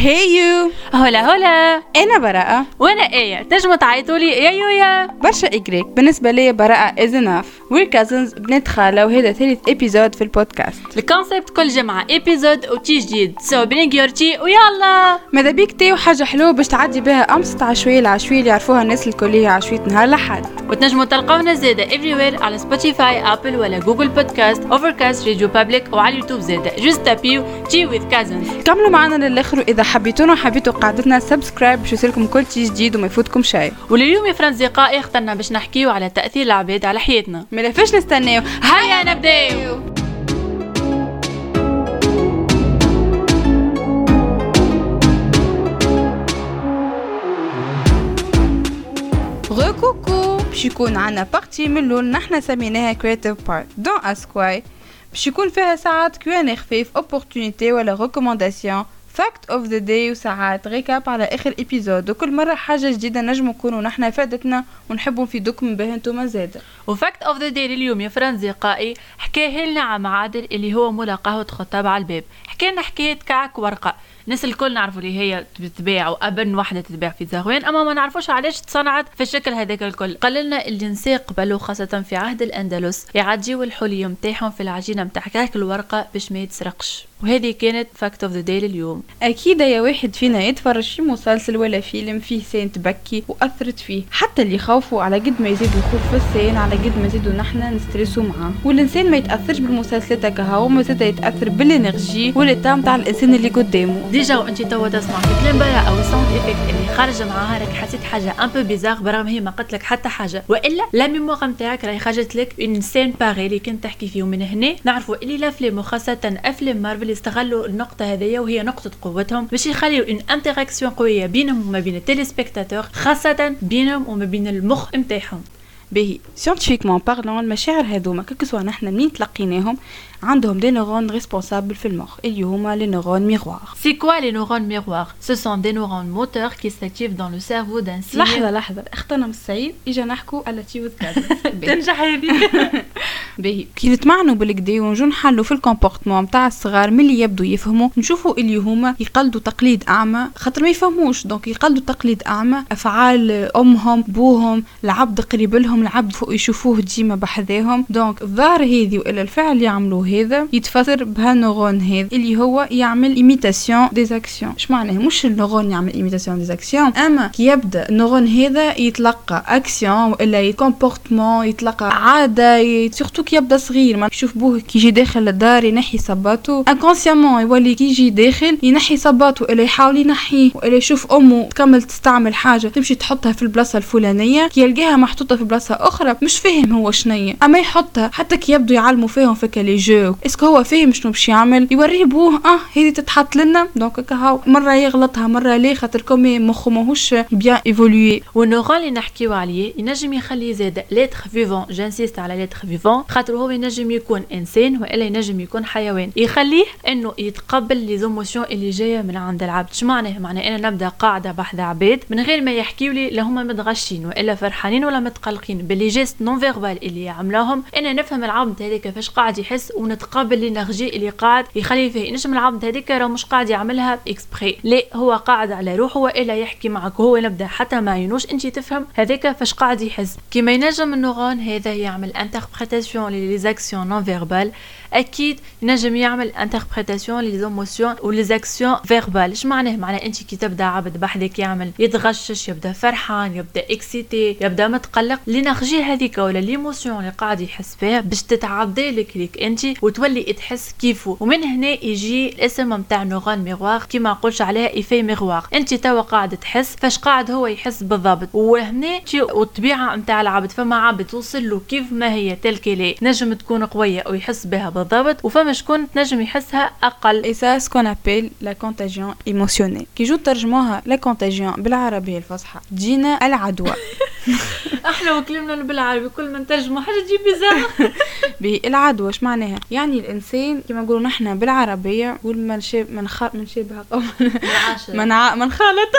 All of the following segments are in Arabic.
هيو هلا هلا أنا براءة. وأنا إيه تنجموا تعيطوا لي يا. يويا برشا إجريك. بالنسبة لي براءة is enough. We're cousins بنت خالة وهذا ثالث ابيزود في البودكاست. الكونسيبت كل جمعة. ابيزود وتي جديد. سو بنجيورتي ويلا. ماذا بيك تي وحاجة حلوة باش تعدي بها أمس عشوية العشوية اللي يعرفوها الناس الكلية عشوية نهار لحد وتنجموا تلقونا زادة everywhere على سبوتيفاي ابل ولا جوجل بودكاست اوفركاست راديو بابليك وعلى اليوتيوب زادة جوست تابيو tea with cousins كملوا معنا للآخر وإذا حبيتونا وحبيتوا قعدتنا subscribe باش يوصلكم كل شي جديد وما يفوتكم شيء. ولليوم يا فرنزقائي اخترنا باش نحكيو على تأثير العباد على حياتنا. ما فاش نستناو. هيا نبداو. دونك باش يكون عنا partie من الأول نحنا سميناها créative part دون اسكواي باش يكون فيها ساعات كيوان خفيف opportunity ولا recommandation fact of the day وساعات récap على آخر épisode وكل مرة حاجة جديدة نجم نكونوا نحنا فادتنا ونحبوا نفيدوكم بها أنتم زاده و fact of the day اليوم يا فرنزقائي حكاه لنا عم عادل اللي هو مولى قهوة خطاب على الباب. حكى لنا حكاية كعك ورقة. الناس الكل نعرفوا اللي هي تتباع وابن وحده تتباع في زهوان أما ما نعرفوش علاش تصنعت في الشكل هذاك الكل. قال لنا اللي نساء قبلوا خاصة في عهد الأندلس يعديوا الحلي نتاعهم في العجينة نتاع كعك الورقة باش ما يتسرقش. وهذه كانت fact of the day اليوم أكيد يا واحد فينا يتفرج في مسلسل ولا فيلم فيه scène تبكي وأثرت فيه. حتى اللي خوفوا على قد ما يزيد الخوف في ال scène على قد ما يزيدوا نحنا نستريسيو معاه والإنسان ما يتأثرش بالمسلسلات هكا هو زاد يتأثر بال énergie وال état نتاع الإنسان اللي قدامه. déjà وانت توا تسمع في كلام برا أو sound effect اللي خارجة معاها راك حسيت حاجة un peu bizarre برغم هي ما قلت لك حتى حاجة. وإلا la mémoire نتاعك راهي خرجت لك une scène pareille اللي كنت تحكي فيه. ومن هنا نعرفوا اللي الافلام وخاصة أفلام مارفل يستغلوا النقطة هذيا وهي نقطة قوتهم باش يخليو une interaction قوية بينهم وما بين ال téléspectateur خاصة بينهم وما بين المخ نتاعهم باهي scientifiquement parlant المشاعر هذوما كسوا نحنا منين تلقيناهم عندهم دي نورون ريسبونسابل في المخ اللي هما les neurones miroirs quoi les neurones miroirs? Ce sont des neurones moteurs qui s'activent dans le cerveau d'un signe. لحظة لحظة اختنا من السعيد اجا نحكوا على تيوز كذا تنجح هذه باهي كي نتمعنوا بالكدا ونجو نحلوا في ال comportement نتاع الصغار ملي يبدو يفهموا نشوفوا اللي هما يقلدوا تقليد أعمى. خاطر ما يفهموش donc يقلدوا تقليد أعمى. أفعال أمهم بوهم العبد قريب لهم العبد فوق يشوفوه ديما بحذاهم. donc الظاهرة هذه وإلا الفعل اللي يعملوه هذا يتفسر بهال neurone هذا اللي هو يعمل imitation des actions اش معناه؟ مش ال neurone يعمل imitation des actions أما كي يبدأ ال neurone هذا يتلقى اكسيون وإلا comportement يتلقى عادة surtout كي يبدأ صغير ما يشوف بوه كي يجي داخل الدار ينحي صباطو inconsciemment يولي كي يجي داخل ينحي صباطو إلا يحاول ينحيه وإلا يشوف أمه تكمل تستعمل حاجة تمشي تحطها في البلاصة الفلانية كي يلقاها محطوطة في بلاصة أخرى مش فاهم هو شنية. أما يحطها حتى كي يبدو يعلموا فيهم فيك les jeux est-ce que هو فاهم شنو باش يعمل؟ يوريه بوه آه هذه تتحط لنا. donc هكا هاو مرة يغلطها مرة لا خاطر comme مخه ماهوش bien évolué. وال neurone اللي نحكيو عليه ينجم يخلي زاد l'être vivant j'insiste على l'être vivant خاطر هو ينجم يكون إنسان وإلا ينجم يكون حيوان. يخليه إنه يتقبل les émotions اللي جاية من عند العبد. شو معناه؟ معناه أنا نبدأ قاعدة بحذا عباد من غير ما يحكيوا لي لا هما متغشين وإلا فرحانين ولا متقلقين. بال les gestes non verbaux اللي يعملوهم. أنا نفهم العبد هذاك كيفاش قاعد يحس ونتقابل l'énergie اللي قاعد يخلي فيه. نجم العبد هذاك راه مش قاعد يعملها exprès لا هو قاعد على روحه وإلا يحكي معك هو نبدا حتى ما ينوش. انت تفهم هذاك فاش قاعد يحس. كيما ينجم ال neurone هذا يعمل interprétation les actions non verbales أكيد ينجم يعمل interprétation les émotions و les actions verbales اش معناه؟ معناه أنت كي تبدأ عبد بحذك يعمل يتغشش يبدأ فرحان يبدأ excité يبدأ متقلق. l'énergie هذيك ولا l'émotion اللي قاعد يحس فيها باش تتعدى لك ليك أنت وتولي تحس كيفه ومن هنا يجي الاسم نتاع neurone miroir كيما نقولش عليها effet miroir أنت توا قاعد تحس فاش قاعد هو يحس بالضبط. وهنا والطبيعة نتاع العبد فما عبد توصل له كيف ما هي تلك نجم تكون قوية ويحس بها بالضبط وفما شكون تنجم يحسها أقل. اي سا سكون ابيل la contagion ايموسيونيل كي جو ترجموها لا كونتاجيون بالعربية الفصحى. تجينا العدوى. إحنا وكلمنا بالعربي كل ما نترجموا حاجة تجيب بزاف. بالعدوى اش معناها؟ يعني الإنسان كما نقولوا نحن بالعربية نقول من شاب من خ من قوم من ع... من خالط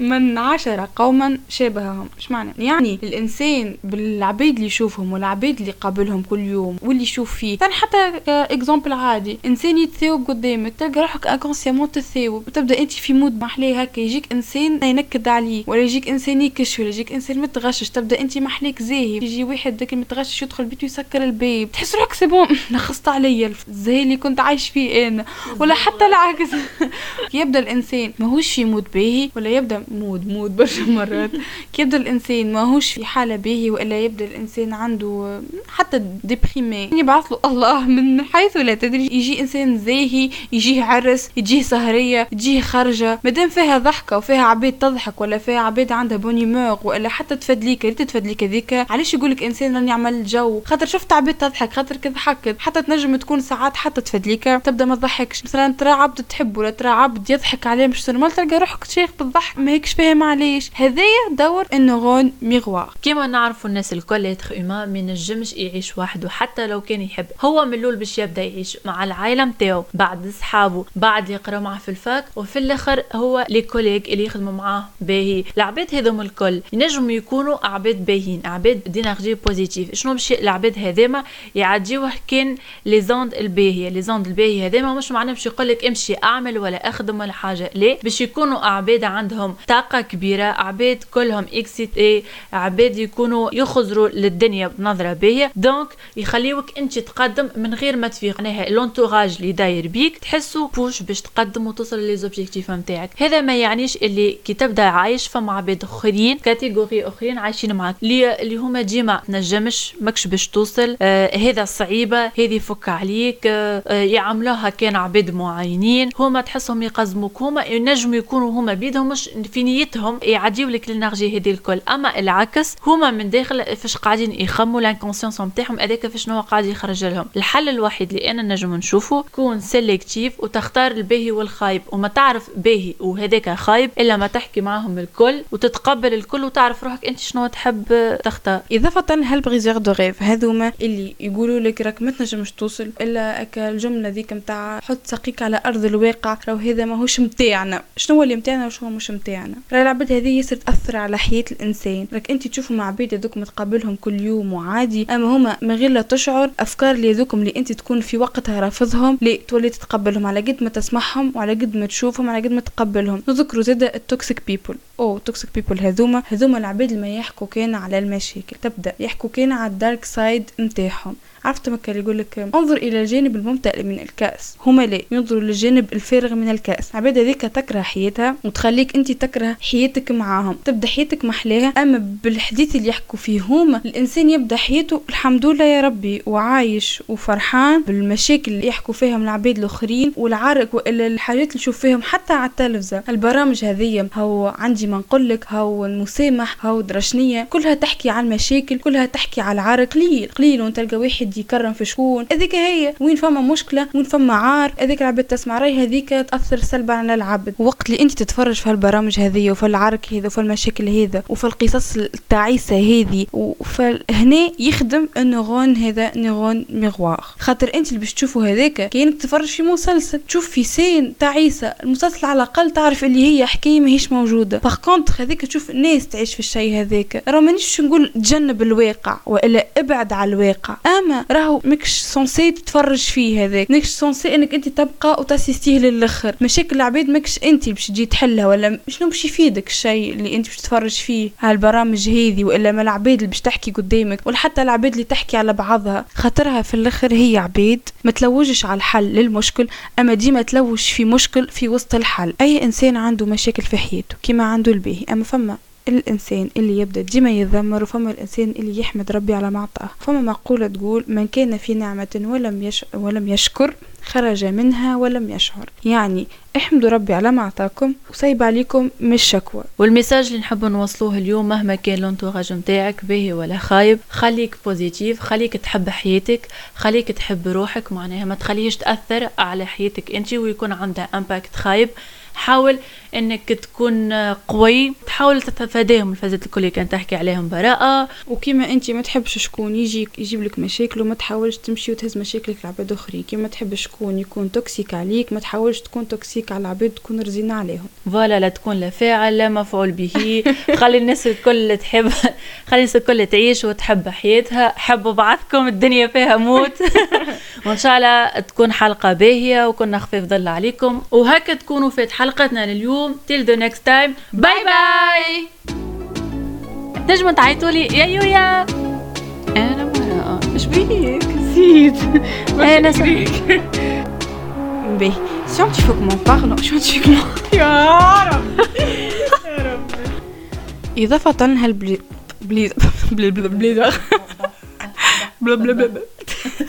من عشرة قوما شابههم إيش معنى؟ يعني الإنسان بالعبيد اللي يشوفهم والعبيد اللي قابلهم كل يوم واللي يشوف فيه. ثاني حتى exemple عادي إنسان يتثاوب قدامك تلقى روحك inconsciemment تثاوب وتبدأ أنت في mood محليه هكا. يجيك إنسان ينكد عليك ولا يجيك إنسان يكش ولا يجيك إنسان متغشش. تبدأ أنت محليك زاهي. يجي واحد ذاك المتغشش يدخل البيت ويسكر الباب. تحس روحك c'est bon لخصت عليا الزهي اللي كنت عايش فيه أنا. ولا حتى العكس. يبدأ الإنسان ماهوش في مود باهي ولا يبدأ مود مود برشا مرات. كي يبدا الإنسان ماهوش في حالة باهي وإلا يبدا الإنسان عنده حتى ديبريمي يبعث له الله من حيث لا تدري. يجي إنسان زاهي يجيه عرس يجيه سهرية يجيه خرجة. مادام فيها ضحكة وفيها عباد تضحك ولا فيها عباد عندها بونيمور ولا حتى تفدليك ريت تفدليك هذيك علاش يقولك إنسان راني عمل جو خاطر شفت عباد تضحك خاطر كضحكت حتى تنجم تكون ساعات حتى تفدليك تبدأ ما تضحكش. مثلا ترى عبد تحب ولا ترى عبد يضحك عليه مش نورمال تلقى روحك شيخ بالضحك. ما هيكش فاهم علاش هذايا دور ال neurones miroirs. كيما نعرفوا الناس الكل être ما ينجمش يعيش وحده حتى لو كان يحب. هو من الأول باش يبدأ يعيش مع العائله نتاعو بعد صحابه بعد يقرا معاه في ال fac وفي الآخر هو les collègues اللي يخدموا معاه باهي العباد هذوم الكل ينجموا يكونوا عباد باهيين عباد d'énergie positive شنو باش العباد هذوما يعديوه كان les ondes الباهية. les ondes الباهية هذوما مش معناه باش يقول لك امشي أعمل ولا أخدم ولا حاجة. لا باش يكونوا عباد عندهم طاقة كبيرة عباد كلهم اكسيتي عباد يكونوا يخزروا للدنيا بنظرة باهيه donc يخليوك أنت تقدم من غير ما تفيق. معناها l'entourage اللي داير بيك تحسوا بوش باش تقدم وتوصل les objectifs نتاعك هذا ما يعنيش اللي كي تبدأ عايش فما عباد أخرين catégories أخرين عايشين اللي اللي هما ديما تنجمش ماكش باش توصل. آه هذا صعيبة هذه فك عليك. آه, آه، يعملوها كان عباد معينين هما تحسهم يقزموك هما ينجموا يكونوا هما بيدهم مش في نيتهم يعديو لك ال énergie هذه الكل. أما العكس هما من داخل فاش قاعدين يخموا ال inconscience نتاعهم هذاك فاش هو قاعد يخرج لهم. الحل الوحيد اللي أنا نجم نشوفه كون sélectif وتختار الباهي والخايب. وما تعرف باهي وهذاك خايب إلا ما تحكي معهم الكل وتتقبل الكل وتعرف روحك أنت شنو تحب تختار. إضافة هال briseurs de rêves هذوما اللي يقولوا لك راك ما تنجمش توصل. إلا اكا الجملة ذيك نتاع حط ساقيك على أرض الواقع راهو هذا ماهوش متاعنا. شنو اللي متاعنا وشنو مش متاعنا راه العباد هذه ياسر تأثر على حياة الإنسان. راك أنت تشوفوا مع عباد هذوك متقابلهم كل يوم وعادي أما هما من غير لا تشعر أفكار اللي هذوكم اللي أنت تكون في وقتها رافضهم لي تولي تتقبلهم على قد ما تسمعهم وعلى قد ما تشوفهم على قد ما تقبلهم. نذكروا زاد ال toxic people أو toxic people هذوما هذوما العباد اللي ما يحكوا كان على المشاكل. تبدأ. يحكوا كان على ال dark side نتاعهم. عرفت ما كان يقول لك انظر إلى الجانب الممتلئ من الكأس. هما لا. ينظروا للجانب الفارغ من الكأس. عباد هذيك تكره حياتها وتخليك أنت تكره حياتك معاهم. تبدأ حياتك محلاها. أما بالحديث اللي يحكوا فيه هما الإنسان يبدأ حياته الحمد لله يا ربي وعايش وفرحان بالمشاكل اللي يحكوا فيها من العباد الآخرين والعرق والا الحاجات اللي نشوف فيهم حتى على التلفزة. البرامج هذه هو عندي ما نقول لك هو المسامح هو درشنيه كلها تحكي على المشاكل كلها تحكي على العرق. قليل قليل وتلقى واحد يكرم في شكون. هذيك هي وين فما مشكلة وين فما عار. هذيك العباد تسمع راي هذيك تأثر سلبا على العبد. وقت اللي انت تتفرج في هالبرامج هذه وفي العرك هذا وفي المشاكل هذا وفي القصص التعيسة هذه فهنا يخدم ال neurone هذا neurone miroir خاطر انت اللي باش تشوفوا هذاك كاينك تتفرج في مسلسل تشوف في scène تعيسة. المسلسل على الأقل تعرف اللي هي حكاية ماهيش موجودة. par contre هذيك تشوف الناس تعيش في الشيء هذاك. راه مانيش نقول تجنب الواقع وإلا أبعد على الواقع. أما راهو ماكش censé تتفرج فيه هذاك. ماكش censé إنك أنت تبقى وت assister للآخر. مشاكل العباد ماكش أنت باش تجي تحلها ولا شنو باش يفيدك الشيء اللي أنت باش تتفرج فيه؟ على البرامج هذه وإلا ما العباد اللي باش تحكي قدامك ولا حتى العباد اللي تحكي على بعضها. خاطرها في الآخر هي عباد ما تلوجش على الحل للمشكل. أما ديما تلوج في مشكل في وسط الحل. أي إنسان عنده مشاكل في حياته كما عنده الباهي أما فما الإنسان اللي يبدأ ديما يتذمر وفما الإنسان اللي يحمد ربي على ما عطاه فما مقولة تقول من كان في نعمة ولم, يش ولم يشكر خرج منها ولم يشعر. يعني احمدوا ربي على ما عطاكم وسيب عليكم مش شكوى وال message اللي نحب نوصلوه اليوم مهما كان l'entourage نتاعك باهي ولا خايب خليك positif خليك تحب حياتك خليك تحب روحك معناها ما تخليهش تأثر على حياتك أنت ويكون عندها impact خايب. حاول إنك تكون قوي تحاول تتفاداهم الفازات الكل اللي كان تحكي عليهم براءة. وكيما أنت ما تحبش شكون يجي يجيب لك مشاكل وما تحاولش تمشي وتهز مشاكلك لعباد أخرين. كيما تحب شكون يكون toxique عليك ما تحاولش تكون toxique على العباد تكون رزينة عليهم. voilà لا تكون لا فاعل لا مفعول به. خلي الناس الكل تحب خلي الناس الكل تعيش وتحب حياتها. حبوا بعضكم الدنيا فيها موت. وإن شاء الله تكون حلقة باهية وكنا خفيف ظل عليكم. وهكا تكونوا فات حلقتنا لليوم. Till the next time. باي باي نجموا تعيطوا لي. يا يويا. أنا Je suis excitée. Mais n'as-tu pas vu? Tu vois, que je lui parle. Je suis. Il a fait un halblit, blibl, blibl, blibl.